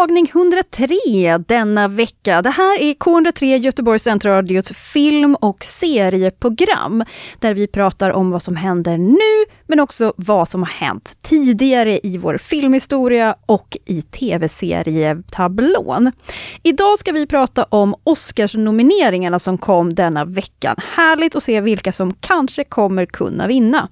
Välkomna tagning 103 denna vecka. Det här är K103 Göteborgs Centralradios film och serieprogram, där vi pratar om vad som händer nu, men också vad som har hänt tidigare i vår filmhistoria och i tv-serietablån. Idag ska vi prata om Oscarsnomineringarna som kom denna veckan. Härligt att se vilka som kanske kommer kunna vinna.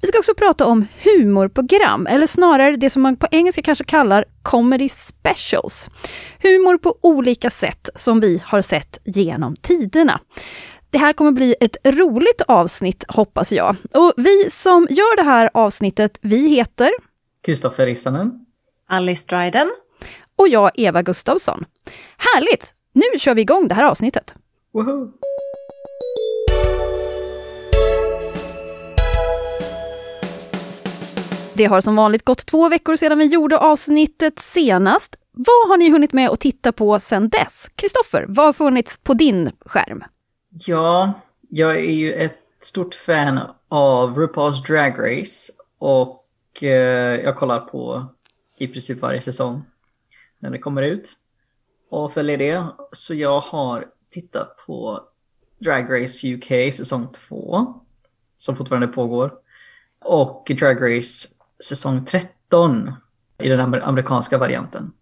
Vi ska också prata om humorprogram, eller snarare det som man på engelska kanske kallar comedy specials. Humor på olika sätt som vi har sett genom tiderna. Det här kommer bli ett roligt avsnitt hoppas jag. Och vi som gör det här avsnittet, vi heter Kristoffer Rissanen. Alice Dryden. Och jag Eva Gustavsson. Härligt! Nu kör vi igång det här avsnittet. Woho! Det har som vanligt gått två veckor sedan vi gjorde avsnittet senast. Vad har ni hunnit med att titta på sedan dess? Kristoffer, vad har funnits på din skärm? Ja, jag är ju ett stort fan av RuPaul's Drag Race och eh, jag kollar på i princip varje säsong när det kommer ut och följer det. Så jag har tittat på Drag Race UK säsong 2 som fortfarande pågår och Drag Race säsong 13 i den amerikanska varianten.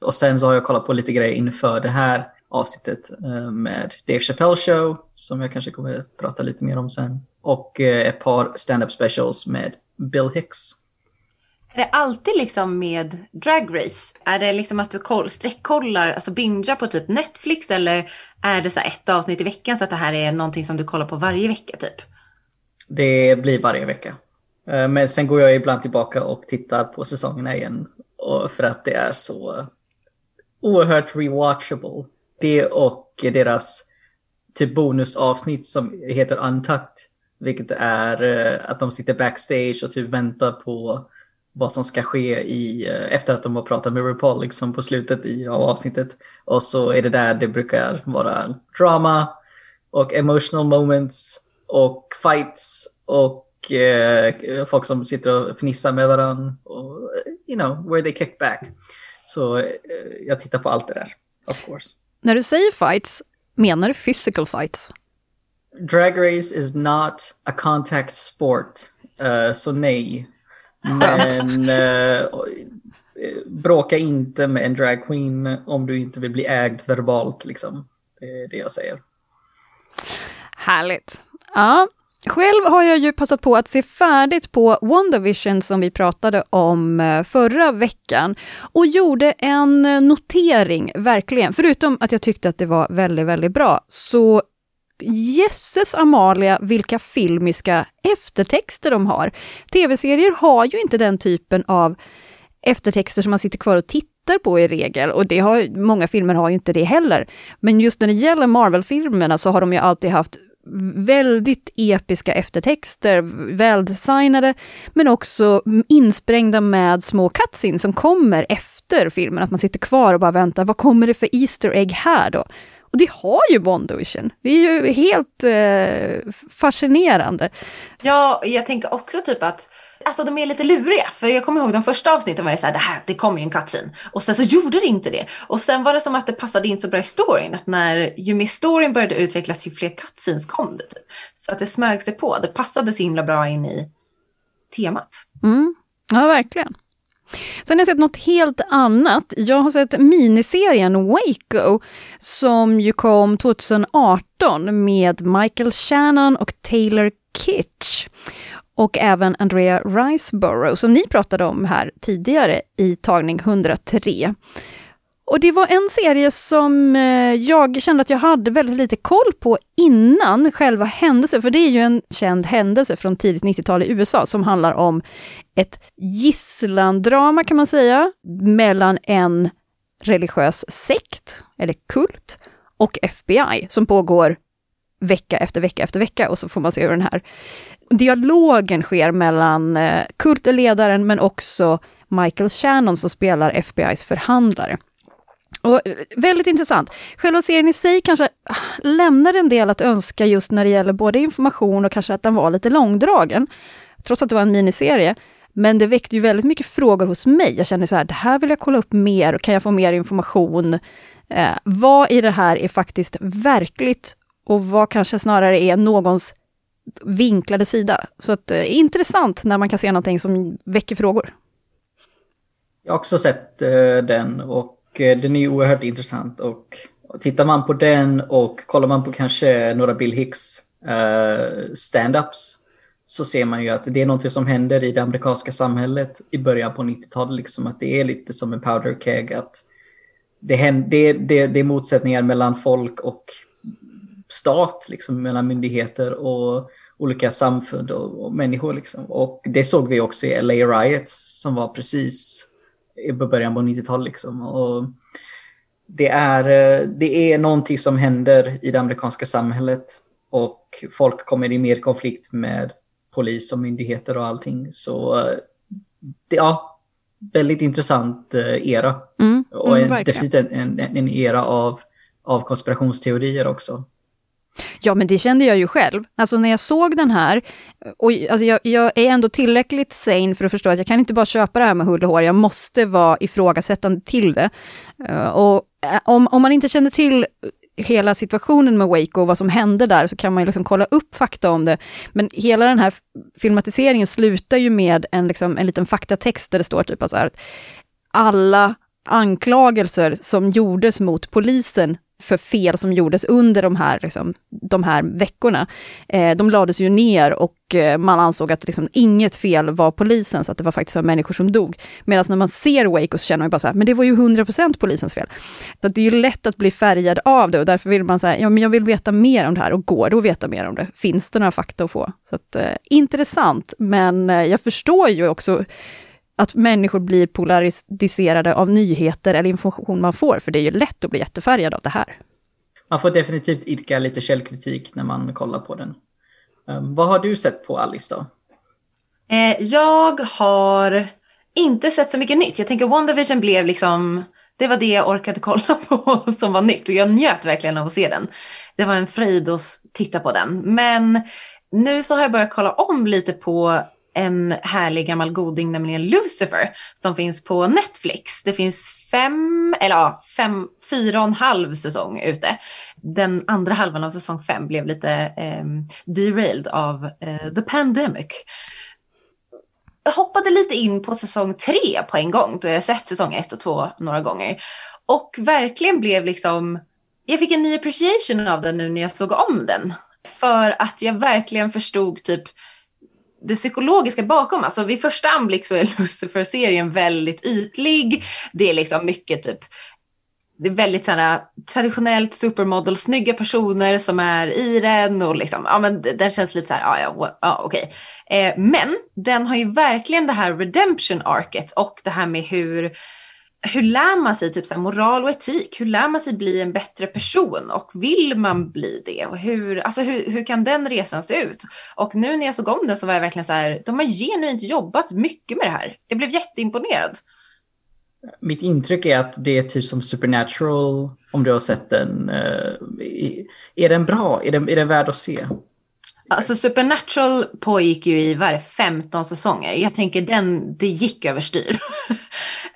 Och sen så har jag kollat på lite grejer inför det här avsnittet eh, med Dave Chappelle show som jag kanske kommer att prata lite mer om sen. Och eh, ett par stand-up specials med Bill Hicks. Är det alltid liksom med Drag Race? Är det liksom att du koll, sträckkollar, alltså bingar på typ Netflix eller är det så ett avsnitt i veckan så att det här är någonting som du kollar på varje vecka typ? Det blir varje vecka. Eh, men sen går jag ibland tillbaka och tittar på säsongerna igen. för att det är så oerhört rewatchable. Det och deras typ bonusavsnitt som heter Untucked. Vilket är eh, att de sitter backstage och typ väntar på vad som ska ske i, eh, efter att de har pratat med RuPaul liksom på slutet i av avsnittet. Och så är det där det brukar vara drama och emotional moments och fights och eh, folk som sitter och fnissar med varandra. Och, you know, where they kick back. Så eh, jag tittar på allt det där, of course. När du säger fights, menar du physical fights? Drag race is not a contact sport, uh, så nej. Men uh, bråka inte med en dragqueen om du inte vill bli ägd verbalt, liksom. Det är det jag säger. Härligt. Ja, själv har jag ju passat på att se färdigt på WandaVision som vi pratade om eh, förra veckan och gjorde en eh, notering, verkligen. Förutom att jag tyckte att det var väldigt, väldigt bra, så Jösses Amalia, vilka filmiska eftertexter de har. Tv-serier har ju inte den typen av eftertexter som man sitter kvar och tittar på i regel. Och det har, många filmer har ju inte det heller. Men just när det gäller Marvel-filmerna så har de ju alltid haft väldigt episka eftertexter, väldesignade, men också insprängda med små cutscenes som kommer efter filmen, att man sitter kvar och bara väntar, vad kommer det för Easter egg här då? Och det har ju WandaVision. Det är ju helt eh, fascinerande. Ja, jag tänker också typ att alltså de är lite luriga. För jag kommer ihåg de första avsnitten var jag så här, det här, det kommer ju en cutscene. Och sen så gjorde det inte det. Och sen var det som att det passade in så bra i storyn. Att när ju mer storyn började utvecklas, ju fler cutscenes kom det. Typ. Så att det smög sig på. Det passade så himla bra in i temat. Mm. Ja, verkligen. Sen har jag sett något helt annat. Jag har sett miniserien Waco, som ju kom 2018 med Michael Shannon och Taylor Kitsch och även Andrea Riceborough, som ni pratade om här tidigare i tagning 103. Och det var en serie som eh, jag kände att jag hade väldigt lite koll på innan själva händelsen, för det är ju en känd händelse från tidigt 90-tal i USA som handlar om ett gisslandrama kan man säga, mellan en religiös sekt, eller kult, och FBI som pågår vecka efter vecka efter vecka och så får man se hur den här dialogen sker mellan eh, Kurt, ledaren, men också Michael Shannon som spelar FBIs förhandlare. Och eh, väldigt intressant. Själva serien i sig kanske ah, lämnar en del att önska just när det gäller både information och kanske att den var lite långdragen. Trots att det var en miniserie. Men det väckte ju väldigt mycket frågor hos mig. Jag kände så här, det här vill jag kolla upp mer kan jag få mer information? Eh, vad i det här är faktiskt verkligt och vad kanske snarare är någons vinklade sida. Så att, eh, intressant när man kan se någonting som väcker frågor. Jag har också sett eh, den och eh, den är oerhört intressant. Och, och tittar man på den och kollar man på kanske några Bill Hicks eh, stand-ups så ser man ju att det är någonting som händer i det amerikanska samhället i början på 90-talet. Liksom, att det är lite som en powder keg. Att det, händer, det, det, det är motsättningar mellan folk och stat, liksom, mellan myndigheter och olika samfund och, och människor. Liksom. Och det såg vi också i LA Riots som var precis i början på 90-talet. Liksom. Och det, är, det är någonting som händer i det amerikanska samhället och folk kommer i mer konflikt med polis och myndigheter och allting. Så det, ja, väldigt intressant eh, era. Mm, och mm, definitivt en, en, en, era av, av konspirationsteorier också. Ja, men det kände jag ju själv. Alltså när jag såg den här, och alltså jag, jag, är ändå tillräckligt sane för att förstå att jag kan inte bara köpa det här med hull och hår, jag måste vara ifrågasättande till det. Uh, och eh, om, om man inte känner till hela situationen med Waco och vad som hände där, så kan man ju liksom kolla upp fakta om det. Men hela den här filmatiseringen slutar ju med en, liksom, en liten faktatext där det står typ att alla anklagelser som gjordes mot polisen för fel som gjordes under de här, liksom, de här veckorna. Eh, de lades ju ner och eh, man ansåg att liksom, inget fel var polisens, att det var faktiskt var människor som dog. Medan när man ser Waco så känner man bara så här, men det var ju 100% polisens fel. Så det är ju lätt att bli färgad av det och därför vill man säga, ja men jag vill veta mer om det här och går det att veta mer om det? Finns det några fakta att få? Så att, eh, intressant, men eh, jag förstår ju också att människor blir polariserade av nyheter eller information man får, för det är ju lätt att bli jättefärgad av det här. Man får definitivt idka lite källkritik när man kollar på den. Um, vad har du sett på Alice då? Eh, jag har inte sett så mycket nytt. Jag tänker WandaVision blev liksom, det var det jag orkade kolla på som var nytt och jag njöt verkligen av att se den. Det var en fröjd att titta på den. Men nu så har jag börjat kolla om lite på en härlig gammal goding, nämligen Lucifer, som finns på Netflix. Det finns fem, eller ja, fem, fyra och en halv säsong ute. Den andra halvan av säsong fem blev lite eh, derailed av eh, the pandemic. Jag hoppade lite in på säsong tre på en gång, då jag sett säsong ett och två några gånger. Och verkligen blev liksom, jag fick en ny appreciation av den nu när jag såg om den. För att jag verkligen förstod typ det psykologiska bakom. Alltså vid första anblick så är Lucifer-serien väldigt ytlig. Det är liksom mycket typ det är väldigt sådana, traditionellt supermodel, snygga personer som är i den och liksom, ja men den känns lite så här, ja, ja, ja okej. Eh, men den har ju verkligen det här redemption arket och det här med hur hur lär man sig typ så moral och etik? Hur lär man sig bli en bättre person och vill man bli det? Och hur, alltså hur, hur kan den resan se ut? Och nu när jag såg om den så var jag verkligen så här, de har genuint jobbat mycket med det här. Jag blev jätteimponerad. Mitt intryck är att det är typ som Supernatural, om du har sett den. Eh, är den bra? Är den, är den värd att se? Alltså Supernatural pågick ju i var 15 säsonger. Jag tänker den, det gick överstyr.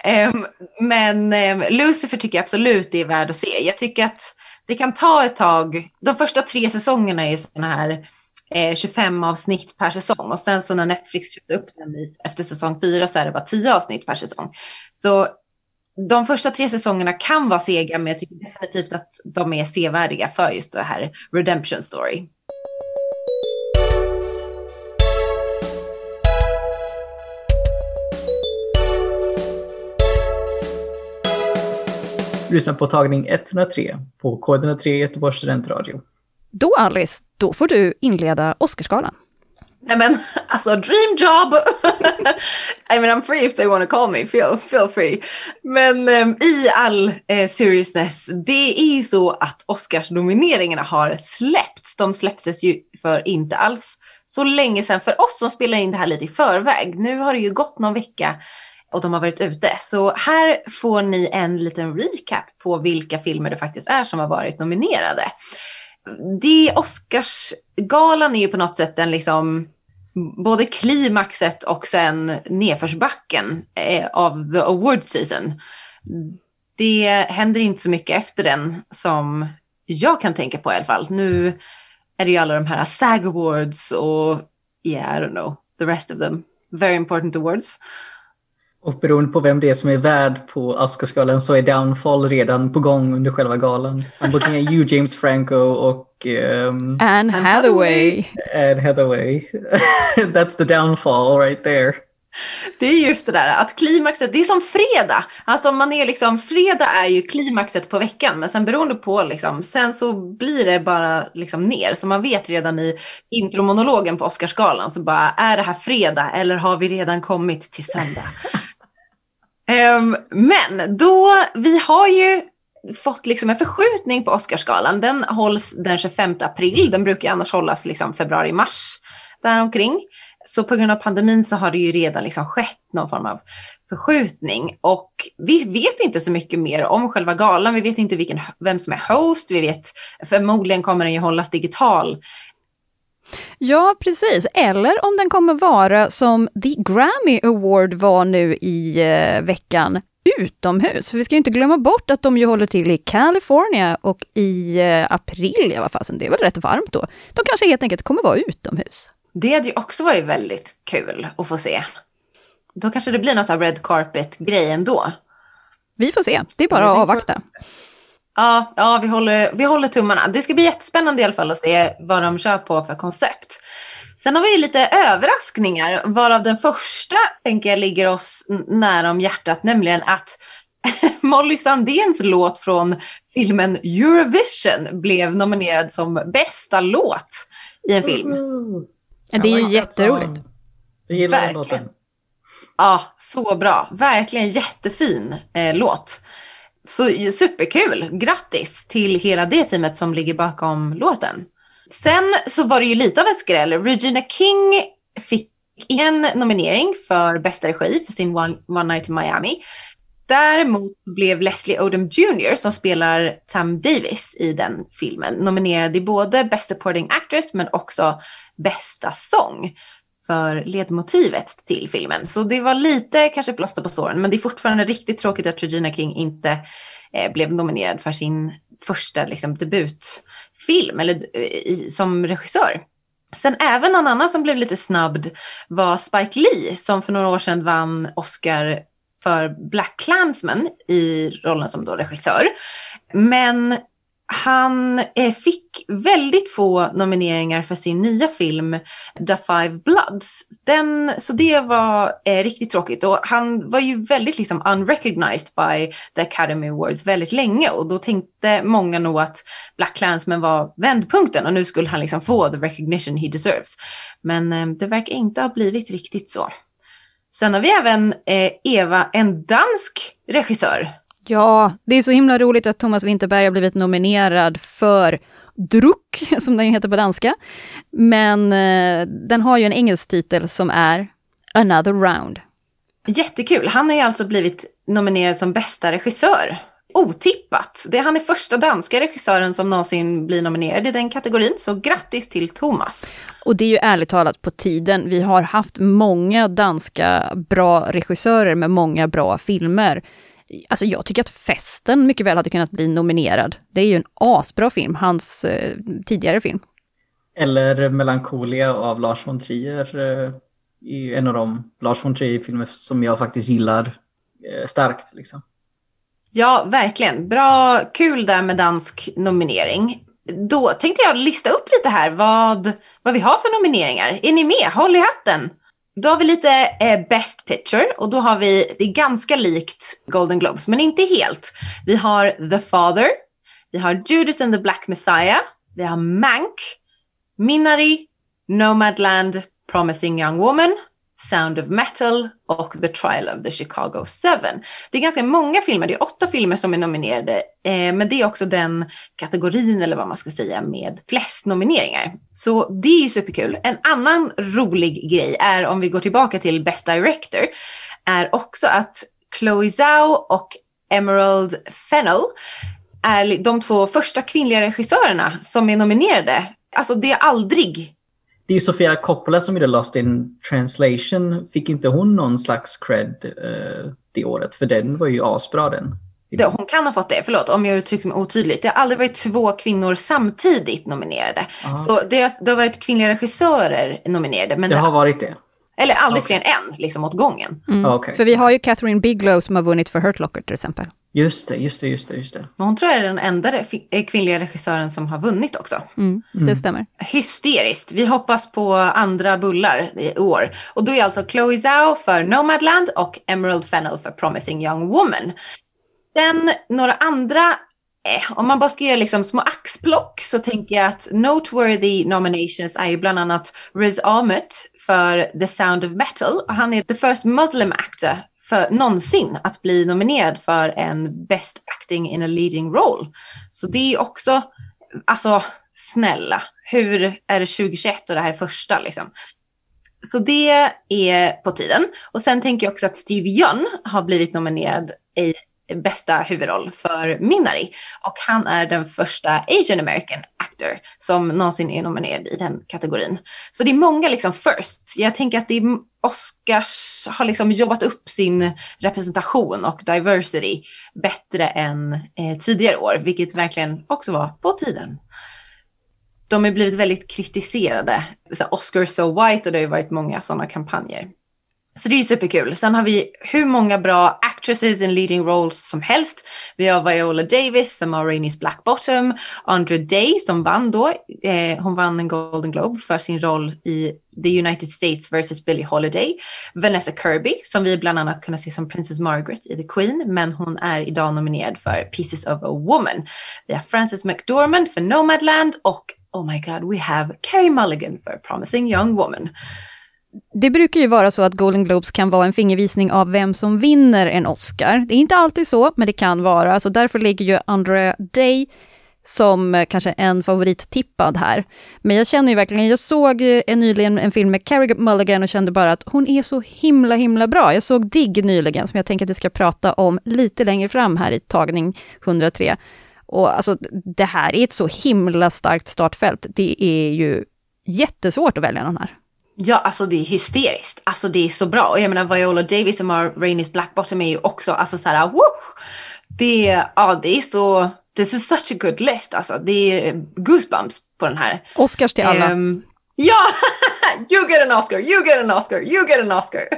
um, men um, Lucifer tycker jag absolut det är värd att se. Jag tycker att det kan ta ett tag. De första tre säsongerna är sådana här eh, 25 avsnitt per säsong och sen så när Netflix köpte upp den efter säsong fyra så är det bara 10 avsnitt per säsong. Så de första tre säsongerna kan vara sega men jag tycker definitivt att de är sevärdiga för just det här redemption story. Lyssnar på tagning 103 på K103 Göteborgs studentradio. Då Alice, då får du inleda Oscarsgalan. Nej men alltså dream job! I mean I'm free if they want to call me, feel, feel free. Men um, i all eh, seriousness, det är ju så att Oscarsnomineringarna har släppts. De släpptes ju för inte alls så länge sedan för oss som spelar in det här lite i förväg. Nu har det ju gått någon vecka och de har varit ute. Så här får ni en liten recap på vilka filmer det faktiskt är som har varit nominerade. Det Oscarsgalan är ju på något sätt en liksom både klimaxet och sen nedförsbacken eh, av the award season. Det händer inte så mycket efter den som jag kan tänka på i alla fall. Nu är det ju alla de här SAG awards och yeah, I don't know, the rest of them. Very important awards. Och beroende på vem det är som är värd på Oscarsgalan så är Downfall redan på gång under själva galan. Looking at you James Franco och... Um, Anne Hathaway. Anne Hathaway. That's the downfall right there. Det är just det där att klimaxet, det är som fredag. Alltså man är liksom, fredag är ju klimaxet på veckan men sen beroende på liksom, sen så blir det bara liksom ner. Så man vet redan i intromonologen på Oscarsgalan så bara, är det här fredag eller har vi redan kommit till söndag? Um, men då, vi har ju fått liksom en förskjutning på Oscarsgalan. Den hålls den 25 april, den brukar annars hållas liksom februari-mars däromkring. Så på grund av pandemin så har det ju redan liksom skett någon form av förskjutning och vi vet inte så mycket mer om själva galan. Vi vet inte vilken, vem som är host. Vi vet förmodligen kommer den ju hållas digital. Ja, precis. Eller om den kommer vara som The Grammy Award var nu i eh, veckan, utomhus. För vi ska ju inte glömma bort att de ju håller till i California och i eh, april, ja vad fasen, det är väl rätt varmt då. De kanske helt enkelt kommer vara utomhus. Det hade ju också varit väldigt kul att få se. Då kanske det blir någon sån här red carpet-grej ändå. Vi får se, det är bara att avvakta. Ja, ja vi, håller, vi håller tummarna. Det ska bli jättespännande i alla fall att se vad de kör på för koncept. Sen har vi lite överraskningar, varav den första tänker jag ligger oss nära om hjärtat, nämligen att Molly Sandéns låt från filmen Eurovision blev nominerad som bästa låt i en film. Mm. Det är ju jätteroligt. Jag gillar den låten. Ja, så bra. Verkligen jättefin eh, låt. Så superkul. Grattis till hela det teamet som ligger bakom låten. Sen så var det ju lite av en skräll. Regina King fick en nominering för bästa regi för sin One, One Night in Miami. Däremot blev Leslie Odom Jr som spelar Sam Davis i den filmen nominerad i både Best Supporting Actress men också bästa sång för ledmotivet till filmen. Så det var lite kanske plåster på såren men det är fortfarande riktigt tråkigt att Regina King inte eh, blev nominerad för sin första liksom, debutfilm eller, eh, i, som regissör. Sen även någon annan som blev lite snabbd var Spike Lee som för några år sedan vann Oscar för Black Klansman i rollen som då regissör. Men han eh, fick väldigt få nomineringar för sin nya film The Five Bloods. Den, så det var eh, riktigt tråkigt och han var ju väldigt liksom unrecognized by the Academy Awards väldigt länge och då tänkte många nog att Black Klansman var vändpunkten och nu skulle han liksom få the recognition he deserves. Men eh, det verkar inte ha blivit riktigt så. Sen har vi även eh, Eva, en dansk regissör. Ja, det är så himla roligt att Thomas Winterberg har blivit nominerad för Druck, som den heter på danska. Men eh, den har ju en engelsk titel som är Another Round. Jättekul! Han har ju alltså blivit nominerad som bästa regissör otippat. Det, han är första danska regissören som någonsin blir nominerad i den kategorin, så grattis till Thomas. Och det är ju ärligt talat på tiden. Vi har haft många danska bra regissörer med många bra filmer. Alltså jag tycker att Festen mycket väl hade kunnat bli nominerad. Det är ju en asbra film, hans eh, tidigare film. Eller Melancholia av Lars von Trier. Eh, en av de Lars von Trier-filmer som jag faktiskt gillar eh, starkt. Liksom. Ja, verkligen. Bra, kul där med dansk nominering. Då tänkte jag lista upp lite här vad, vad vi har för nomineringar. Är ni med? Håll i hatten! Då har vi lite eh, Best Picture och då har vi, det är ganska likt Golden Globes, men inte helt. Vi har The Father, vi har Judas and the Black Messiah, vi har Mank, Minari, Nomadland, Promising Young Woman, Sound of Metal och The Trial of the Chicago Seven. Det är ganska många filmer, det är åtta filmer som är nominerade, eh, men det är också den kategorin eller vad man ska säga med flest nomineringar. Så det är ju superkul. En annan rolig grej är om vi går tillbaka till Best Director, är också att Chloe Zhao och Emerald Fennell är de två första kvinnliga regissörerna som är nominerade. Alltså det är aldrig det är ju Sofia Coppola som gjorde Lost in translation. Fick inte hon någon slags cred uh, det året? För den var ju asbra den. Det, hon kan ha fått det, förlåt om jag uttryckte mig otydligt. Det har aldrig varit två kvinnor samtidigt nominerade. Aha. Så det, det har varit kvinnliga regissörer nominerade. Men det, det har varit det? Eller aldrig okay. fler än en, liksom åt gången. Mm. Ah, okay. För vi har ju Catherine Bigelow som har vunnit för Hurt Locker till exempel. Just det, just det, just det. Just det. Men hon tror jag är den enda eh, kvinnliga regissören som har vunnit också. Mm, det mm. stämmer. Hysteriskt. Vi hoppas på andra bullar i år. Och då är alltså Chloe Zhao för Nomadland och Emerald Fennell för Promising Young Woman. Sen några andra eh, om man bara ska göra liksom små axplock så tänker jag att noteworthy nominations är ju bland annat Riz Ahmed för The Sound of Metal. Han är the first Muslim actor för, någonsin att bli nominerad för en Best Acting in a Leading Role. Så det är också, alltså snälla, hur är det 2021 och det här är första liksom? Så det är på tiden. Och sen tänker jag också att Steve Young har blivit nominerad i bästa huvudroll för Minari. Och han är den första Asian American actor som någonsin är nominerad i den kategorin. Så det är många liksom first. Jag tänker att det är Oscars har liksom jobbat upp sin representation och diversity bättre än eh, tidigare år, vilket verkligen också var på tiden. De har blivit väldigt kritiserade. Oscar so white och det har ju varit många sådana kampanjer. Så det är superkul. Sen har vi hur många bra actresses in leading roles som helst. Vi har Viola Davis, som har Rainey's Black Bottom, Andra Day som vann då. Eh, hon vann en Golden Globe för sin roll i The United States vs. Billie Holiday. Vanessa Kirby som vi bland annat kunde se som Princess Margaret i The Queen, men hon är idag nominerad för Pieces of a Woman. Vi har Frances McDormand för Nomadland och oh my god, we have Carrie Mulligan för Promising Young Woman det brukar ju vara så att Golden Globes kan vara en fingervisning av vem som vinner en Oscar. Det är inte alltid så, men det kan vara. Så därför ligger ju Andrea Day som eh, kanske en favorittippad här. Men jag känner ju verkligen, jag såg eh, nyligen en film med Carrie Mulligan och kände bara att hon är så himla himla bra. Jag såg Dig nyligen, som jag tänker att vi ska prata om lite längre fram här i tagning 103. Och alltså, det här är ett så himla starkt startfält. Det är ju jättesvårt att välja någon här. Ja, alltså det är hysteriskt. Alltså det är så bra. Och jag menar Viola Davis och Mar Rainey's Black Bottom är ju också alltså så här, woo! Det, ja, det är så, this is such a good list alltså. Det är goosebumps på den här. Oscars till alla. Um, ja, you get an Oscar, you get an Oscar, you get an Oscar.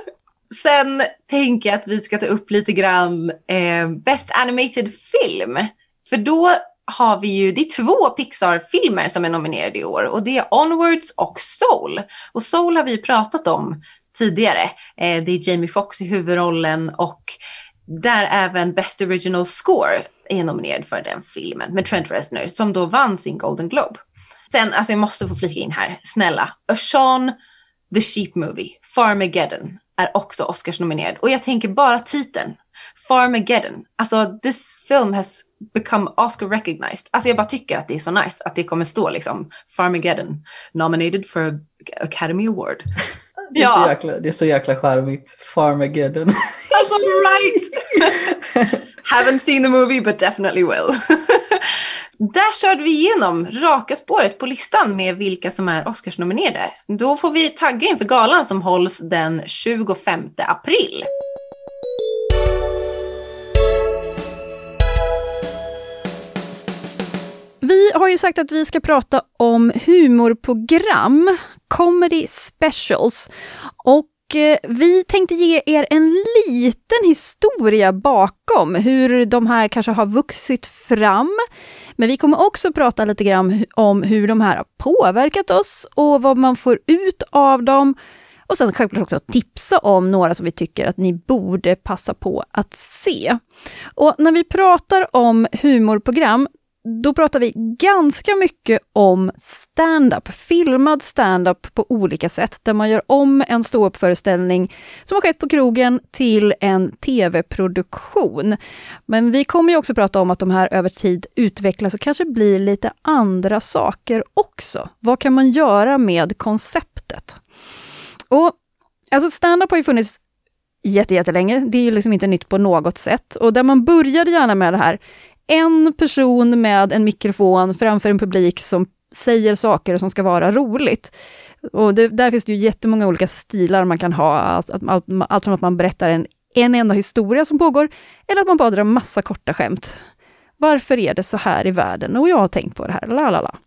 Sen tänker jag att vi ska ta upp lite grann eh, Best Animated Film. För då har vi ju, det är två Pixar-filmer som är nominerade i år och det är Onwards och Soul. Och Soul har vi pratat om tidigare. Eh, det är Jamie Foxx i huvudrollen och där även Best Original Score är nominerad för den filmen med Trent Reznor som då vann sin Golden Globe. Sen, alltså jag måste få flika in här, snälla. A Sean, The Sheep Movie, Farmageddon är också Oscars nominerad. Och jag tänker bara titeln, Farmageddon. Alltså this film has become Oscar recognized. Alltså jag bara tycker att det är så nice att det kommer stå liksom Farmageddon nominated for Academy Award. Det är, ja. så jäkla, det är så jäkla charmigt. Farmageddon. Alltså right! Haven't seen the movie but definitely will. Där körde vi igenom raka spåret på listan med vilka som är Oscarsnominerade. Då får vi tagga inför galan som hålls den 25 april. Vi har ju sagt att vi ska prata om humorprogram, comedy specials. Och eh, vi tänkte ge er en liten historia bakom hur de här kanske har vuxit fram. Men vi kommer också prata lite grann om hur de här har påverkat oss och vad man får ut av dem. Och sen självklart också tipsa om några som vi tycker att ni borde passa på att se. Och när vi pratar om humorprogram, då pratar vi ganska mycket om stand-up, filmad stand-up på olika sätt, där man gör om en ståuppföreställning som har skett på krogen till en tv-produktion. Men vi kommer ju också prata om att de här över tid utvecklas och kanske blir lite andra saker också. Vad kan man göra med konceptet? Och alltså stand-up har ju funnits jättelänge, det är ju liksom inte nytt på något sätt. Och där man började gärna med det här en person med en mikrofon framför en publik som säger saker som ska vara roligt. Och det, där finns det ju jättemånga olika stilar man kan ha, allt, allt, allt från att man berättar en, en enda historia som pågår, eller att man bara drar massa korta skämt. Varför är det så här i världen? Och jag har tänkt på det här, la la la.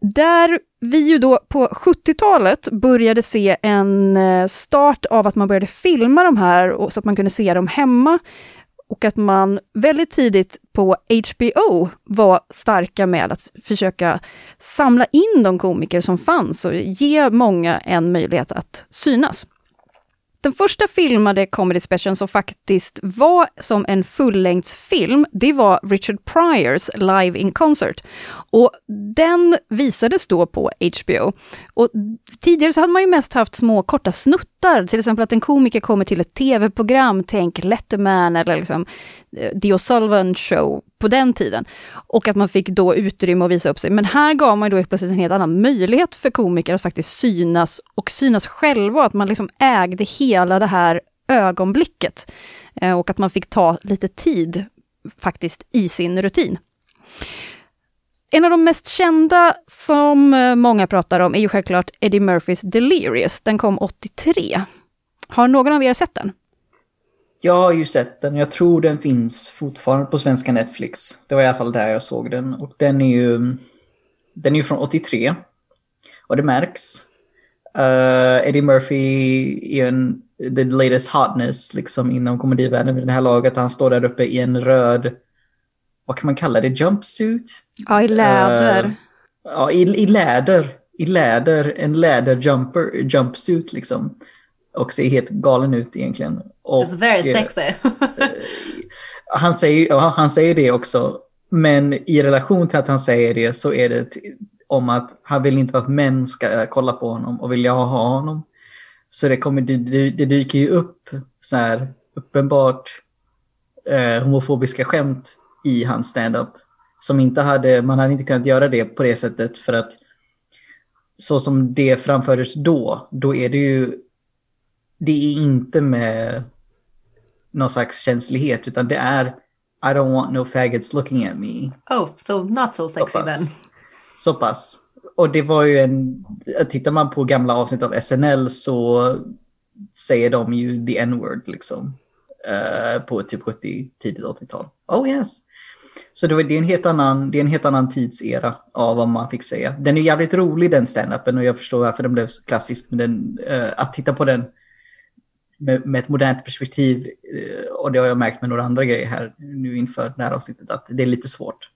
Där vi ju då på 70-talet började se en eh, start av att man började filma de här, så att man kunde se dem hemma, och att man väldigt tidigt på HBO var starka med att försöka samla in de komiker som fanns och ge många en möjlighet att synas. Den första filmade comedy special som faktiskt var som en fullängdsfilm, det var Richard Pryors Live in Concert. Och den visades då på HBO. Och tidigare så hade man ju mest haft små korta snuttar, till exempel att en komiker kommer till ett tv-program, tänk Letterman eller liksom eh, The O'Sullivan Show på den tiden. Och att man fick då utrymme att visa upp sig. Men här gav man då plötsligt en helt annan möjlighet för komiker att faktiskt synas och synas själva, att man liksom ägde hela det här ögonblicket. Eh, och att man fick ta lite tid faktiskt i sin rutin. En av de mest kända som eh, många pratar om är ju självklart Eddie Murphys Delirious. Den kom 83. Har någon av er sett den? Jag har ju sett den. Jag tror den finns fortfarande på svenska Netflix. Det var i alla fall där jag såg den. Och den är ju, den är ju från 83. Och det märks. Uh, Eddie Murphy är en the latest hotness liksom inom komedivärlden vid det här laget. Han står där uppe i en röd, vad kan man kalla det, jumpsuit? Ja, i läder. Uh, ja, i, i läder. I läder, en läderjumper, jumpsuit liksom. Och ser helt galen ut egentligen. Och, It's very sexy. Eh, han, säger, ja, han säger det också. Men i relation till att han säger det så är det om att han vill inte att män ska kolla på honom och vilja ha honom. Så det, kommer, det, det dyker ju upp så här uppenbart eh, homofobiska skämt i hans stand-up. Som inte hade, man hade inte kunnat göra det på det sättet för att så som det framfördes då, då är det ju, det är inte med någon slags känslighet utan det är I don't want no faggots looking at me. Oh, so not so sexy så pass. then. Så pass. Och det var ju en, tittar man på gamla avsnitt av SNL så säger de ju the n-word liksom. Uh, på typ 70, tidigt 80-tal. Oh yes. Så det, var, det, är en helt annan, det är en helt annan tidsera av vad man fick säga. Den är jävligt rolig den stand-upen och jag förstår varför den blev så klassisk. Men den, uh, att titta på den med, med, ett modernt perspektiv, uh, och det har jag märkt med några andra grejer här nu inför det här avsnittet, att det är lite svårt.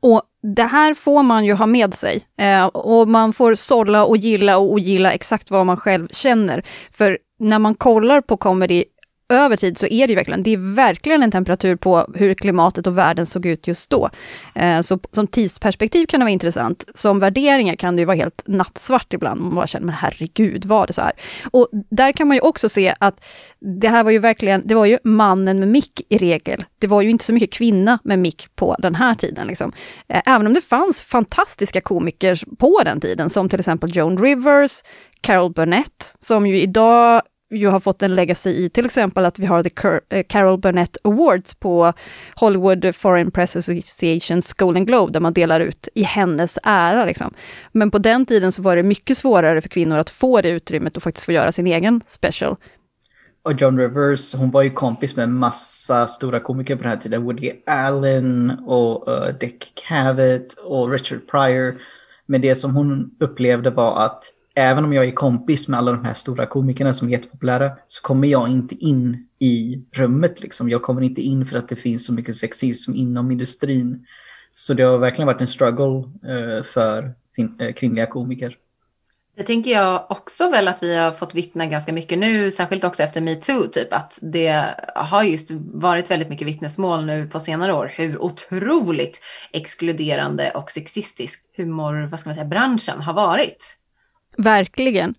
Och det här får man ju ha med sig. Eh, och man får sålla och gilla och ogilla exakt vad man själv känner. För när man kollar på comedy över tid så är det ju verkligen, det är verkligen en temperatur på hur klimatet och världen såg ut just då. Eh, så som tidsperspektiv kan det vara intressant. Som värderingar kan det ju vara helt nattsvart ibland. Man bara känner, men herregud, var det så här? Och där kan man ju också se att det här var ju verkligen, det var ju mannen med mick i regel. Det var ju inte så mycket kvinna med mick på den här tiden. Liksom. Eh, även om det fanns fantastiska komiker på den tiden, som till exempel Joan Rivers, Carol Burnett, som ju idag ju har fått en legacy i till exempel att vi har The Car eh, Carol Burnett Awards på Hollywood Foreign Press Associations Golden Globe, där man delar ut i hennes ära. Liksom. Men på den tiden så var det mycket svårare för kvinnor att få det utrymmet och faktiskt få göra sin egen special. Och John Rivers, hon var ju kompis med massa stora komiker på den här tiden. Woody Allen och uh, Dick Cavett och Richard Pryor. Men det som hon upplevde var att även om jag är kompis med alla de här stora komikerna som är jättepopulära så kommer jag inte in i rummet. Liksom. Jag kommer inte in för att det finns så mycket sexism inom industrin. Så det har verkligen varit en struggle uh, för eh, kvinnliga komiker. Det tänker jag också väl att vi har fått vittna ganska mycket nu, särskilt också efter metoo, typ att det har just varit väldigt mycket vittnesmål nu på senare år hur otroligt exkluderande och sexistisk humor, vad ska man säga, branschen har varit. Verkligen.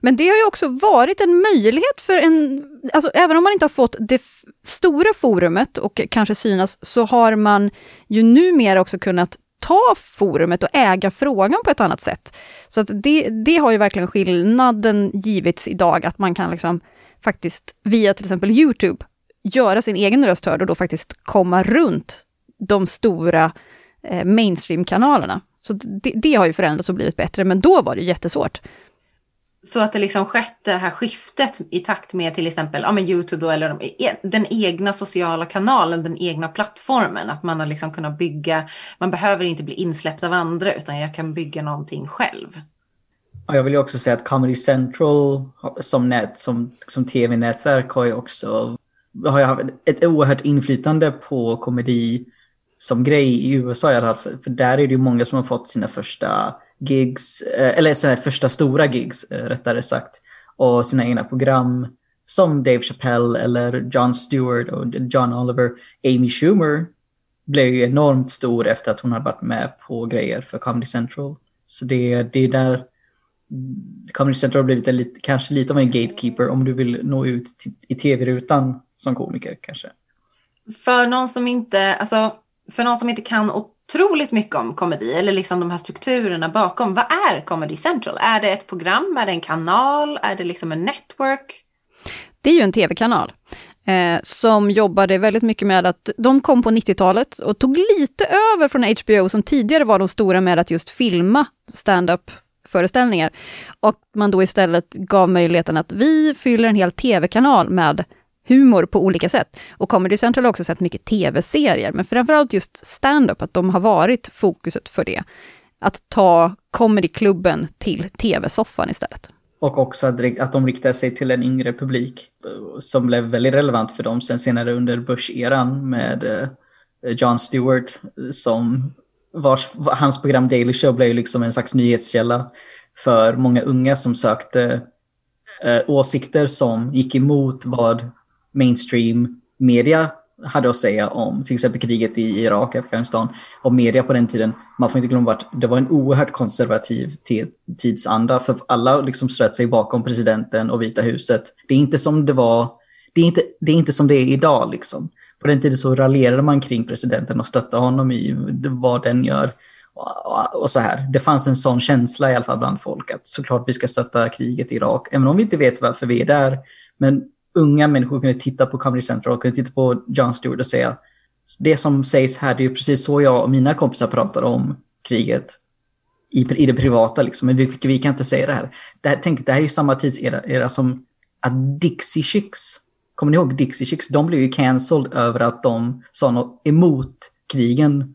Men det har ju också varit en möjlighet för en, alltså även om man inte har fått det stora forumet och kanske synas, så har man ju numera också kunnat ta forumet och äga frågan på ett annat sätt. Så att det, det har ju verkligen skillnaden givits idag, att man kan liksom faktiskt via till exempel Youtube göra sin egen röst hörd och då faktiskt komma runt de stora eh, mainstream-kanalerna. Så det, det, har ju förändrats och blivit bättre, men då var det jättesvårt. Så att det liksom skett det här skiftet i takt med till exempel ja, men Youtube då, eller de, e, den egna sociala kanalen, den egna plattformen. Att man har liksom kunnat bygga, man behöver inte bli insläppt av andra utan jag kan bygga någonting själv. Och jag vill ju också säga att Comedy Central som, nät, som, som tv-nätverk har ju också har ju haft ett oerhört inflytande på komedi som grej i USA i alla fall. För där är det ju många som har fått sina första gigs, eh, eller sina första stora gigs eh, rättare sagt, och sina egna program som Dave Chappelle eller John Stewart och John Oliver. Amy Schumer blev ju enormt stor efter att hon hade varit med på grejer för Comedy Central. Så det, det är där Comedy Central har blivit en, kanske lite av en gatekeeper om du vill nå ut till, i tv-rutan som komiker kanske. För någon som inte, alltså för någon som inte kan otroligt mycket om komedi eller liksom de här strukturerna bakom. Vad är Comedy Central? Är det ett program? Är det en kanal? Är det liksom en network? Det är ju en tv-kanal. Eh, som jobbade väldigt mycket med att, de kom på 90-talet och tog lite över från HBO som tidigare var de stora med att just filma stand-up föreställningar. Och man då istället gav möjligheten att vi fyller en hel tv-kanal med humor på olika sätt. Och Comedy Central har också sett mycket tv-serier, men framförallt just stand-up, att de har varit fokuset för det. Att ta comedyklubben till tv-soffan istället. Och också att, att de riktar sig till en yngre publik, eh, som blev väldigt relevant för dem sen senare under Bush-eran med eh, John Stewart, eh, som vars, hans program Daily Show blev liksom en slags nyhetskälla för många unga som sökte åsikter som gick emot vad mainstream media hade att säga om till exempel kriget i Irak och Afghanistan. Och media på den tiden, man får inte glömma att det var en oerhört konservativ tidsanda för alla liksom slöt sig bakom presidenten och Vita huset. Det är inte som det var, det är inte, det är inte som det är idag liksom. På den tiden så raljerade man kring presidenten och stöttade honom i vad den gör. Och, och så här. Det fanns en sån känsla i alla fall bland folk att såklart vi ska stötta kriget i Irak, även om vi inte vet varför vi är där. Men unga människor kunde titta på Comedy Central och kunde titta på Jon Stewart och säga det som sägs här, det är precis så jag och mina kompisar pratar om kriget i, i det privata. Liksom. Men vi, vi kan inte säga det här. Det här, tänk, det här är samma tidsera era som att Dixie Chicks, kommer ni ihåg Dixie Chicks? De blev ju cancelled över att de sa något emot krigen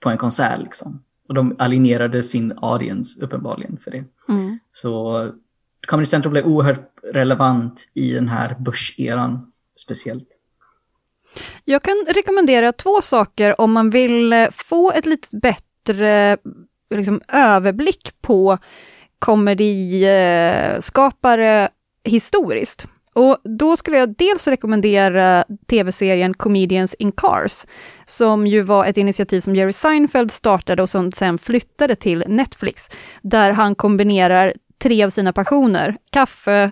på en konsert. Liksom. Och de alienerade sin audience uppenbarligen för det. Mm. Så Comedy Central blev oerhört relevant i den här börseran speciellt. Jag kan rekommendera två saker om man vill eh, få ett lite bättre liksom, överblick på komediskapare historiskt. Och då skulle jag dels rekommendera tv-serien Comedians in Cars, som ju var ett initiativ som Jerry Seinfeld startade och som sen flyttade till Netflix, där han kombinerar tre av sina passioner, kaffe,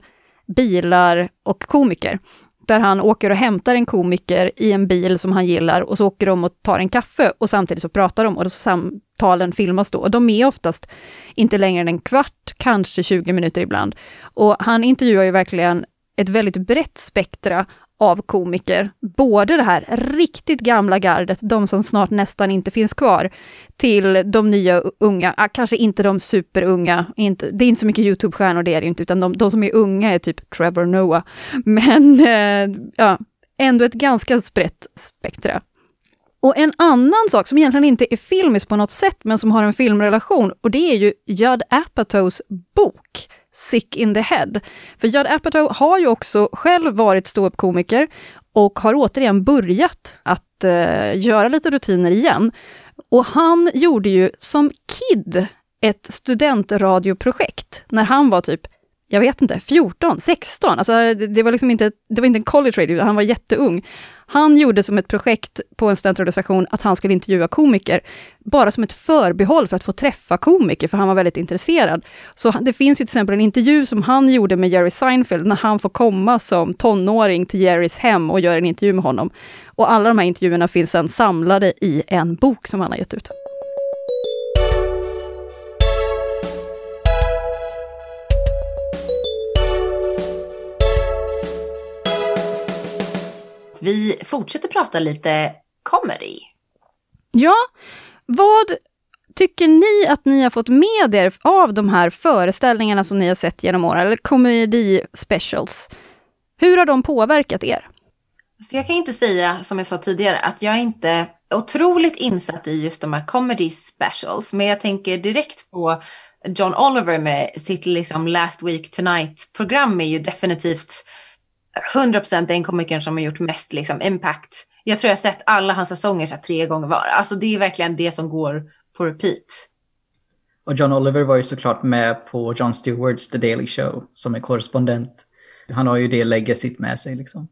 bilar och komiker. Där han åker och hämtar en komiker i en bil som han gillar och så åker de och tar en kaffe och samtidigt så pratar de och samtalen filmas då. Och de är oftast inte längre än en kvart, kanske 20 minuter ibland. Och han intervjuar ju verkligen ett väldigt brett spektra av komiker. Både det här riktigt gamla gardet, de som snart nästan inte finns kvar, till de nya unga, ah, kanske inte de superunga, inte, det är inte så mycket YouTube-stjärnor det är det inte, utan de, de, som är unga är typ Trevor Noah. Men eh, ja, ändå ett ganska brett spektra. Och en annan sak som egentligen inte är filmisk på något sätt, men som har en filmrelation, och det är ju Judd Apatows bok Sick in the Head. För Judd Apatow har ju också själv varit ståuppkomiker och har återigen börjat att eh, göra lite rutiner igen. Och han gjorde ju som kid ett studentradioprojekt när han var typ, jag vet inte, 14, 16. Alltså det, det var liksom inte, det var inte en college radio, han var jätteung. Han gjorde som ett projekt på en studentorganisation att han skulle intervjua komiker, bara som ett förbehåll för att få träffa komiker, för han var väldigt intresserad. Så det finns ju till exempel en intervju som han gjorde med Jerry Seinfeld, när han får komma som tonåring till Jerrys hem och göra en intervju med honom. Och alla de här intervjuerna finns sedan samlade i en bok som han har gett ut. Vi fortsätter prata lite comedy. Ja, vad tycker ni att ni har fått med er av de här föreställningarna som ni har sett genom åren, eller comedy specials? Hur har de påverkat er? Så jag kan inte säga, som jag sa tidigare, att jag inte är otroligt insatt i just de här comedy specials, men jag tänker direkt på John Oliver med sitt liksom Last Week Tonight-program är ju definitivt 100% den komikern som har gjort mest liksom, impact. Jag tror jag har sett alla hans säsonger så tre gånger var. Alltså det är verkligen det som går på repeat. Och John Oliver var ju såklart med på John Stewarts The Daily Show som är korrespondent. Han har ju det legacyt med sig liksom.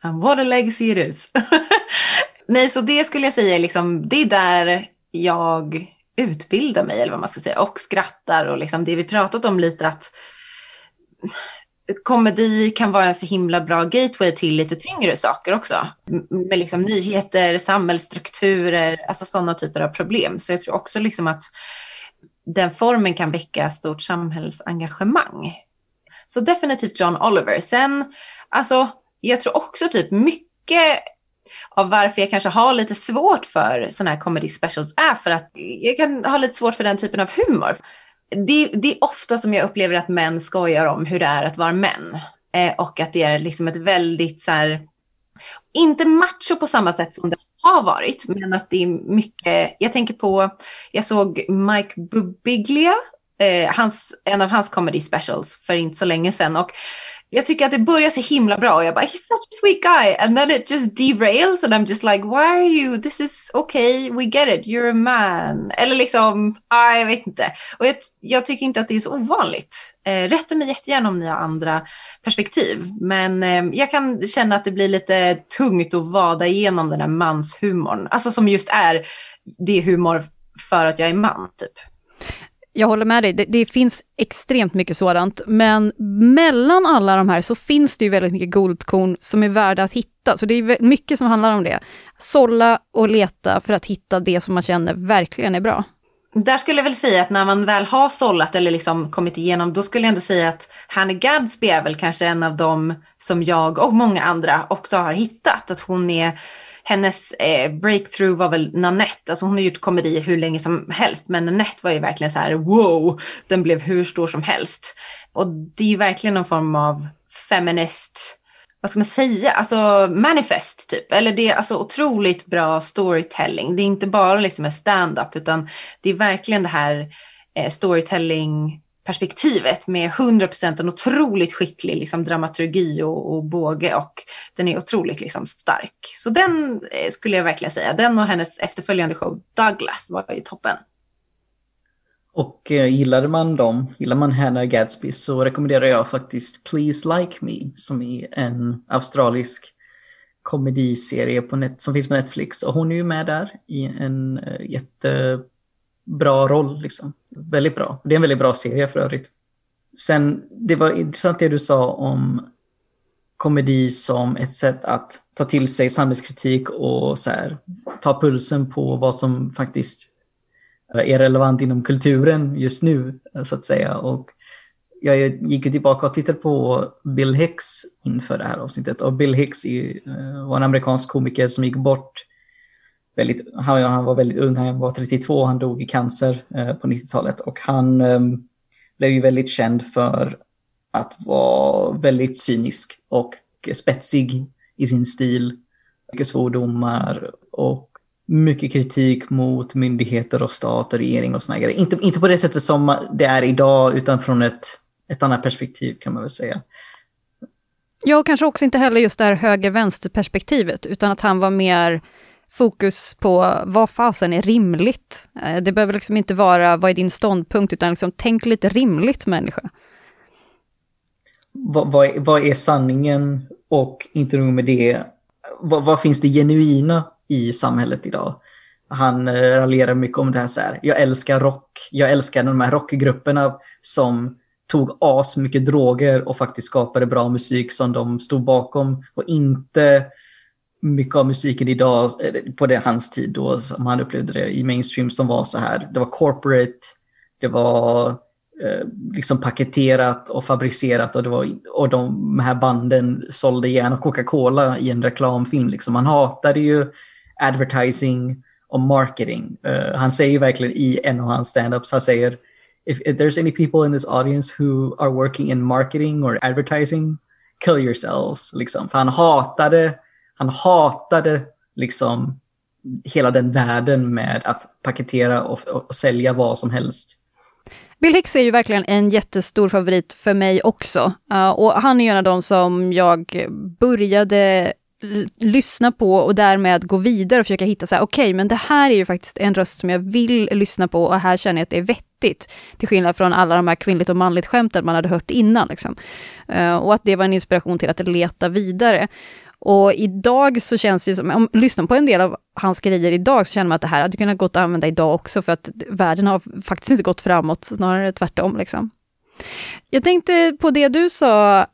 And what a legacy it is. Nej, så det skulle jag säga, liksom, det är där jag utbildar mig, eller vad man ska säga, och skrattar och liksom det vi pratat om lite att komedi kan vara en så himla bra gateway till lite tyngre saker också. Med liksom nyheter, samhällsstrukturer, alltså sådana typer av problem. Så jag tror också liksom att den formen kan väcka stort samhällsengagemang. Så definitivt John Oliver. Sen, alltså, jag tror också typ mycket av varför jag kanske har lite svårt för sådana här comedy specials är för att jag kan ha lite svårt för den typen av humor det, det, är ofta som jag upplever att män skojar om hur det är att vara män. Eh, och att det är liksom ett väldigt så här, inte macho på samma sätt som det har varit, men att det är mycket, jag tänker på, jag såg Mike Bubiglia, eh, hans, en av hans comedy specials för inte så länge sedan och jag tycker att det börjar så himla bra och jag bara he's such a sweet guy. And then it just derails and I'm just like why are you this is okay we get it you're a man. Eller liksom ah, jag vet inte. Och jag, jag tycker inte att det är så ovanligt. Eh, rätta mig jättegärna om ni har andra perspektiv. Men eh, jag kan känna att det blir lite tungt att vada igenom den här manshumorn. Alltså som just är det är humor för att jag är man typ jag håller med dig, det, det, finns extremt mycket sådant, men mellan alla de här så finns det ju väldigt mycket guldkorn som är värda att hitta, så det är mycket som handlar om det. Sålla och leta för att hitta det som man känner verkligen är bra. Där skulle jag väl säga att när man väl har sållat eller liksom kommit igenom, då skulle jag ändå säga att Hanne Gadsby är väl kanske en av dem som jag och många andra också har hittat. Att hon är hennes eh, breakthrough var väl Nanette, alltså hon har gjort komedi hur länge som helst, men Nanette var ju verkligen så här wow, den blev hur stor som helst. Och det är ju verkligen någon form av feminist, vad ska man säga, alltså manifest typ. Eller det är alltså otroligt bra storytelling. Det är inte bara liksom en stand-up utan det är verkligen det här eh, storytelling perspektivet med 100% en otroligt skicklig liksom, dramaturgi och, och båge och den är otroligt liksom, stark. Så den eh, skulle jag verkligen säga, den och hennes efterföljande show Douglas var ju toppen. Och eh, gillade man dem, gillar man Hannah Gadsby så rekommenderar jag faktiskt Please Like Me som är en australisk komediserie på net, som finns på Netflix. Och hon är ju med där i en eh, jättebra roll. Liksom. Väldigt bra. Det är en väldigt bra serie för övrigt. Sen, det var intressant det du sa om komedi som ett sätt att ta till sig samhällskritik och så här, ta pulsen på vad som faktiskt Eh, är relevant inom kulturen just nu, så att säga. Och jag gick tillbaka och tittade på Bill Hicks inför det här avsnittet. Och Bill Hicks eh, var en amerikansk komiker som gick bort väldigt, han, han var väldigt ung, han var 32, han dog i cancer eh, på 90-talet och han ehm, blev ju väldigt känd för att vara väldigt cynisk och spetsig i sin stil. Mycket svordomar och mycket kritik mot myndigheter och stat och regering och såna grejer. Inte, inte på det sättet som det är idag utan från ett, ett annat perspektiv kan man väl säga. Ja, och kanske också inte heller just det här höger-vänster perspektivet utan att han var mer fokus på vad fasen är rimligt. Eh, det behöver liksom inte vara vad är din ståndpunkt, utan liksom tänk lite rimligt människa. Vad, vad, är, vad är sanningen och inte nog med det, vad, vad, finns det genuina i samhället idag? Han eh, raljerar mycket om det här så här, jag älskar rock, jag älskar de här rockgrupperna som tog as mycket droger och faktiskt skapade bra musik som de stod bakom och inte mycket av musiken idag eh, på det, hans tid då som han upplevde det i mainstream som var så här. Det var corporate, det var eh, liksom paketerat och fabricerat och, det var, och de här banden sålde gärna Coca-Cola i en reklamfilm. Liksom. Man hatade ju advertising och marketing. Uh, han säger verkligen i en av hans standups, han säger if, if there's any people in this audience who are working in marketing or advertising, kill yourselves. Liksom. För han hatade, han hatade liksom hela den världen med att paketera och, och, och sälja vad som helst. Bill Hicks är ju verkligen en jättestor favorit för mig också. Uh, och han är ju en av de som jag började lyssna på och därmed gå vidare och försöka hitta så här, okej, okay, men det här är ju faktiskt en röst som jag vill lyssna på och här känner jag att det är vettigt. Till skillnad från alla de här kvinnligt och manligt skämten man hade hört innan. Liksom. Uh, och att det var en inspiration till att leta vidare. Och idag så känns det som, om lyssnar på en del av hans grejer idag, så känner man att det här hade kunnat gått att använda idag också, för att världen har faktiskt inte gått framåt, snarare tvärtom. Liksom. Jag tänkte på det du sa eh,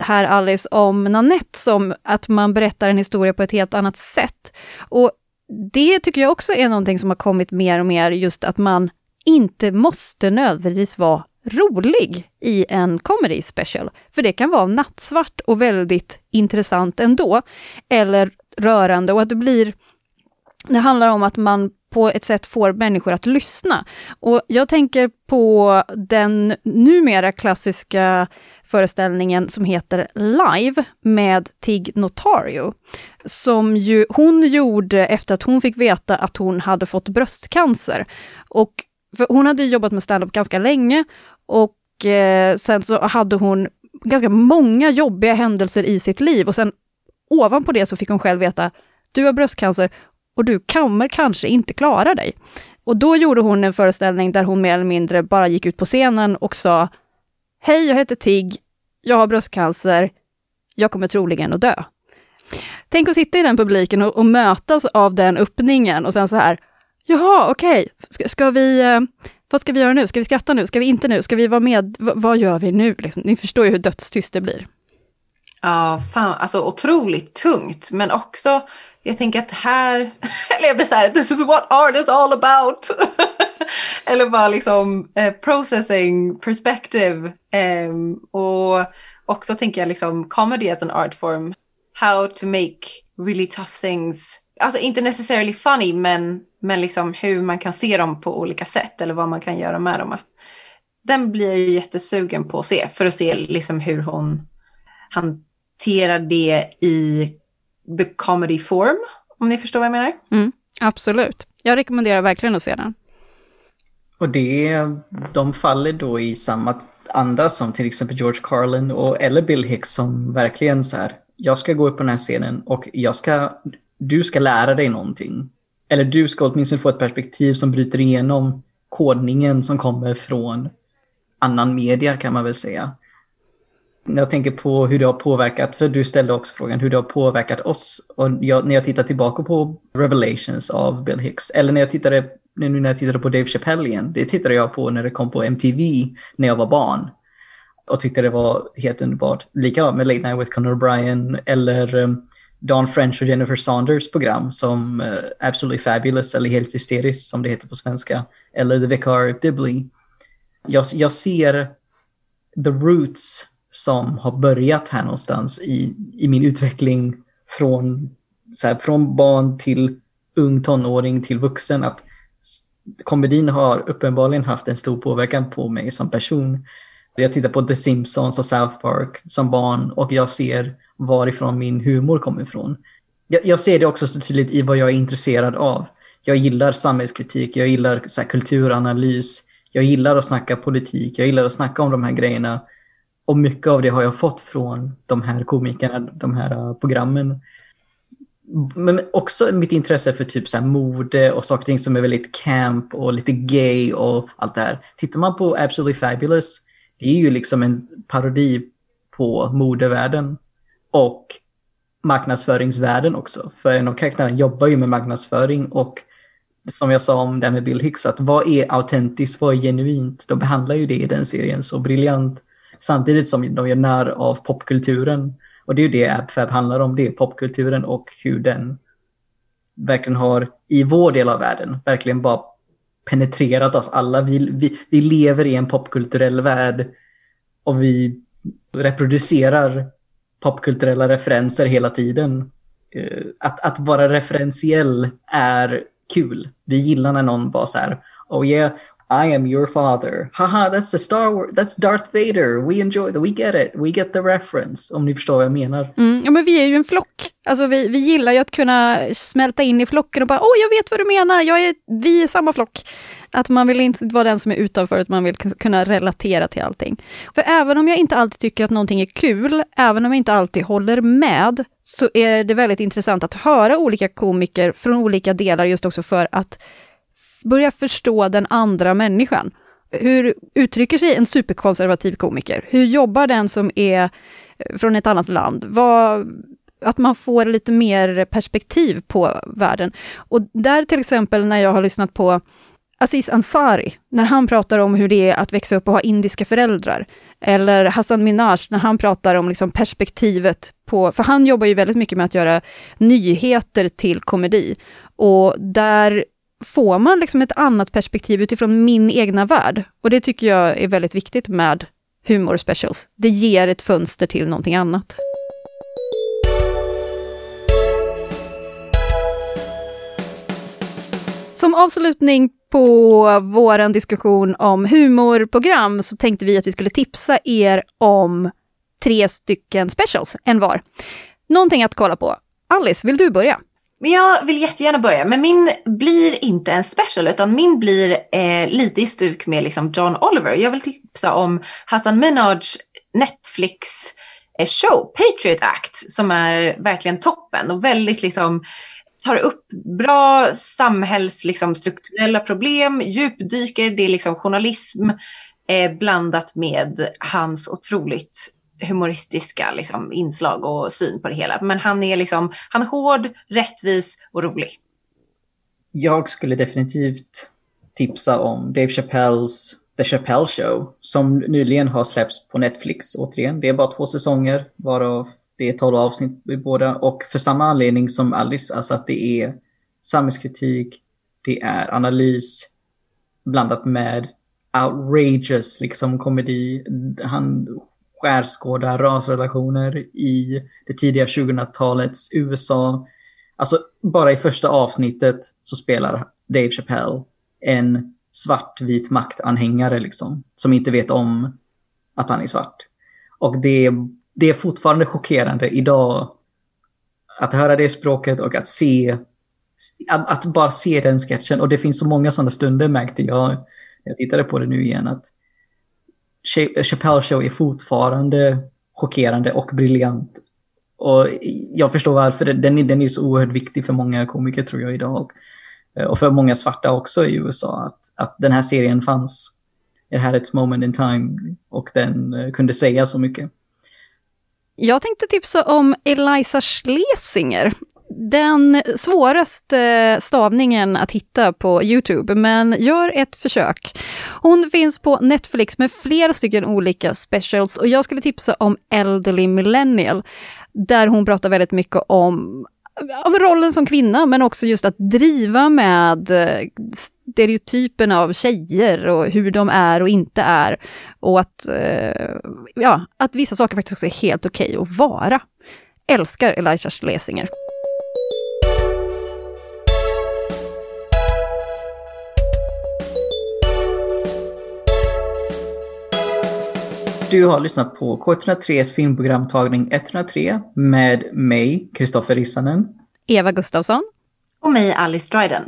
här Alice om Nanette, som att man berättar en historia på ett helt annat sätt. Och det tycker jag också är någonting som har kommit mer och mer, just att man inte måste nödvändigtvis vara rolig i en comedy special. För det kan vara nattsvart och väldigt intressant ändå. Eller rörande och att det blir... Det handlar om att man på ett sätt får människor att lyssna. Och jag tänker på den numera klassiska föreställningen som heter Live med Tig Notario. Som ju hon gjorde efter att hon fick veta att hon hade fått bröstcancer. Och för hon hade jobbat med standup ganska länge och eh, sen så hade hon ganska många jobbiga händelser i sitt liv och sen ovanpå det så fick hon själv veta, du har bröstcancer och du kommer kanske inte klara dig. Och då gjorde hon en föreställning där hon mer eller mindre bara gick ut på scenen och sa, Hej, jag heter Tig, jag har bröstcancer, jag kommer troligen att dö. Tänk att sitta i den publiken och, och mötas av den öppningen och sen så här, jaha, okej, okay. ska, ska, vi, eh, vad ska vi göra nu? Ska vi skratta nu? Ska vi inte nu? Ska vi vara med? V vad gör vi nu? Liksom, ni förstår ju hur dödstyst det blir. Ja, fan, alltså otroligt tungt, men också, jag tänker att här, eller jag blir så här, this is what art is all about. eller bara liksom eh, processing perspective. Eh, och också tänker jag liksom comedy as an art form, how to make really tough things, alltså inte necessarily funny, men, men liksom hur man kan se dem på olika sätt eller vad man kan göra med dem. Den blir jag ju jättesugen på att se, för att se liksom hur hon hanterar det i the comedy form, om ni förstår vad jag menar. Mm, absolut. Jag rekommenderar verkligen att se den. Och det, de faller då i samma anda som till exempel George Carlin och eller Bill Hicks som verkligen så här, jag ska gå upp på den här scenen och jag ska, du ska lära dig någonting. Eller du ska åtminstone få ett perspektiv som bryter igenom kodningen som kommer från annan media kan man väl säga jag tänker på hur det har påverkat, för du ställde också frågan hur det har påverkat oss. Och jag, när jag tittar tillbaka på Revelations av Bill Hicks, eller när jag tittade, nu när jag tittade på Dave Chappelle igen, det tittade jag på när det kom på MTV när jag var barn. Och tyckte det var helt underbart. Likadant med Late Night with Conor O'Brien eller um, Don French och Jennifer Saunders program som uh, Absolutely Fabulous eller Helt Hysteriskt som det heter på svenska. Eller The Vicar Dibley. Jag, jag ser the roots som har börjat här någonstans i, i min utveckling från, så här, från barn till ung tonåring till vuxen. Att komedin har uppenbarligen haft en stor påverkan på mig som person. Jag tittar på The Simpsons och South Park som barn och jag ser varifrån min humor kommer ifrån. Jag, jag ser det också så tydligt i vad jag är intresserad av. Jag gillar samhällskritik, jag gillar så här, kulturanalys, jag gillar att snacka politik, jag gillar att snacka om de här grejerna och mycket av det har jag fått från de här komikerna, de här äh, programmen. men också mitt intresse för typ så här mode och saker och ting som är väldigt camp och lite gay och allt det här. Tittar man på Absolutely Fabulous, det är ju liksom en parodi på modevärlden och marknadsföringsvärlden också. För en av karaktärerna jobbar ju med marknadsföring och som jag sa om det här med Bill Hicks, att vad är autentiskt, vad är genuint? De behandlar ju det i den serien så briljant. Samtidigt som de gör när av popkulturen. Och det är ju det AppFab handlar om, det är popkulturen och hur den verkligen har, i vår del av världen, verkligen bara penetrerat oss alla. Vi, vi, vi lever i en popkulturell värld och vi reproducerar popkulturella referenser hela tiden. Eh, att, att vara referentiell är kul. Vi gillar när någon bara så här, oh yeah, i am your father. Haha, that's the Star Wars, that's Darth Vader. We enjoy that, we get it, we get the reference. Om ni förstår vad jag menar. Mm, ja, men vi är ju en flock. Alltså vi, vi gillar ju att kunna smälta in i flocken och bara, åh, oh, jag vet vad du menar, jag är, vi är samma flock. Att man vill inte vara den som är utanför, utan man vill kunna relatera till allting. För även om jag inte alltid tycker att någonting är kul, även om jag inte alltid håller med, så är det väldigt intressant att höra olika komiker från olika delar, just också för att börja förstå den andra människan. Hur uttrycker sig en superkonservativ komiker? Hur jobbar den som är eh, från ett annat land? Vad, att man får lite mer perspektiv på världen. Och där till exempel när jag har lyssnat på Aziz Ansari, när han pratar om hur det är att växa upp och ha indiska föräldrar. Eller Hassan Minaj, när han pratar om liksom perspektivet på, för han jobbar ju väldigt mycket med att göra nyheter till komedi. Och där får man liksom ett annat perspektiv utifrån min egna värld. Och det tycker jag är väldigt viktigt med humor specials. Det ger ett fönster till någonting annat. Som avslutning på vår diskussion om humorprogram så tänkte vi att vi skulle tipsa er om tre stycken specials, en var. Någonting att kolla på. Alice, vill du börja? Men jag vill jättegärna börja, men min blir inte en special utan min blir eh, lite i stuk med liksom John Oliver. Jag vill tipsa om Hassan Minhajs Netflix-show, eh, Patriot Act som är verkligen toppen och väldigt liksom tar upp bra samhällsstrukturella liksom, problem, djupdyker, det är liksom journalism eh, blandat med hans otroligt humoristiska liksom, inslag och syn på det hela. Men han är liksom, han är hård, rättvis och rolig. Jag skulle definitivt tipsa om Dave Chappelles The Chappelle Show som nyligen har släppts på Netflix återigen. Det är bara två säsonger varav det är tolv avsnitt i båda och för samma anledning som Alice, alltså att det är samhällskritik, det är analys blandat med outrageous liksom komedi. Han skärskåda rasrelationer i det tidiga 2000-talets USA. Alltså bara i första avsnittet så spelar Dave Chappelle en svartvit maktanhängare liksom, som inte vet om att han är svart. Och det, det är fortfarande chockerande idag att höra det språket och att se, att, att bara se den sketchen. Och det finns så många sådana stunder märkte jag, när jag tittade på det nu igen, att Chappelle Show är fortfarande chockerande och briljant. Och jag förstår varför. Den, är, den är så oerhört viktig för många komiker tror jag idag. Eh, och för många svarta också i USA. Att, att den här serien fanns. It had its moment in time. Och den eh, kunde säga så mycket. Jag tänkte tipsa om Eliza Schlesinger den svåraste stavningen att hitta på Youtube, men gör ett försök. Hon finns på Netflix med flera stycken olika specials och jag skulle tipsa om Elderly Millennial, där hon pratar väldigt mycket om om rollen som kvinna, men också just att driva med eh, stereotypen av tjejer och hur de är och inte är. Och att, eh, ja, att vissa saker faktiskt också är helt okej okay att vara. Älskar Elisha Schlesinger. Du har lyssnat på K103s filmprogramtagning 103 med mig, Kristoffer Rissanen. Eva Gustafsson. Och mig, Alice Dryden.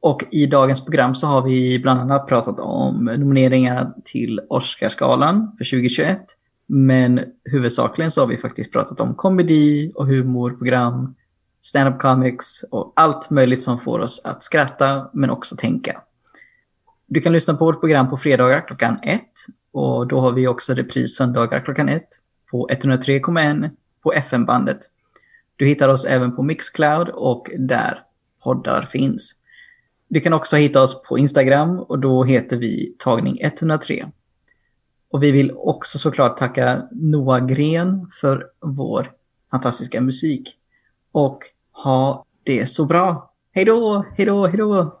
Och i dagens program så har vi bland annat pratat om nomineringarna till Oscarsgalan för 2021. Men huvudsakligen så har vi faktiskt pratat om komedi och humorprogram stand-up comics och allt möjligt som får oss att skratta men också tänka. Du kan lyssna på vårt program på fredagar klockan ett och då har vi också repris söndagar klockan ett på 103,1 på FM-bandet. Du hittar oss även på Mixcloud och där poddar finns. Du kan också hitta oss på Instagram och då heter vi tagning103. Och vi vill också såklart tacka Noah Gren för vår fantastiska musik. Och ha det så bra. Hej då, hej då, hej då!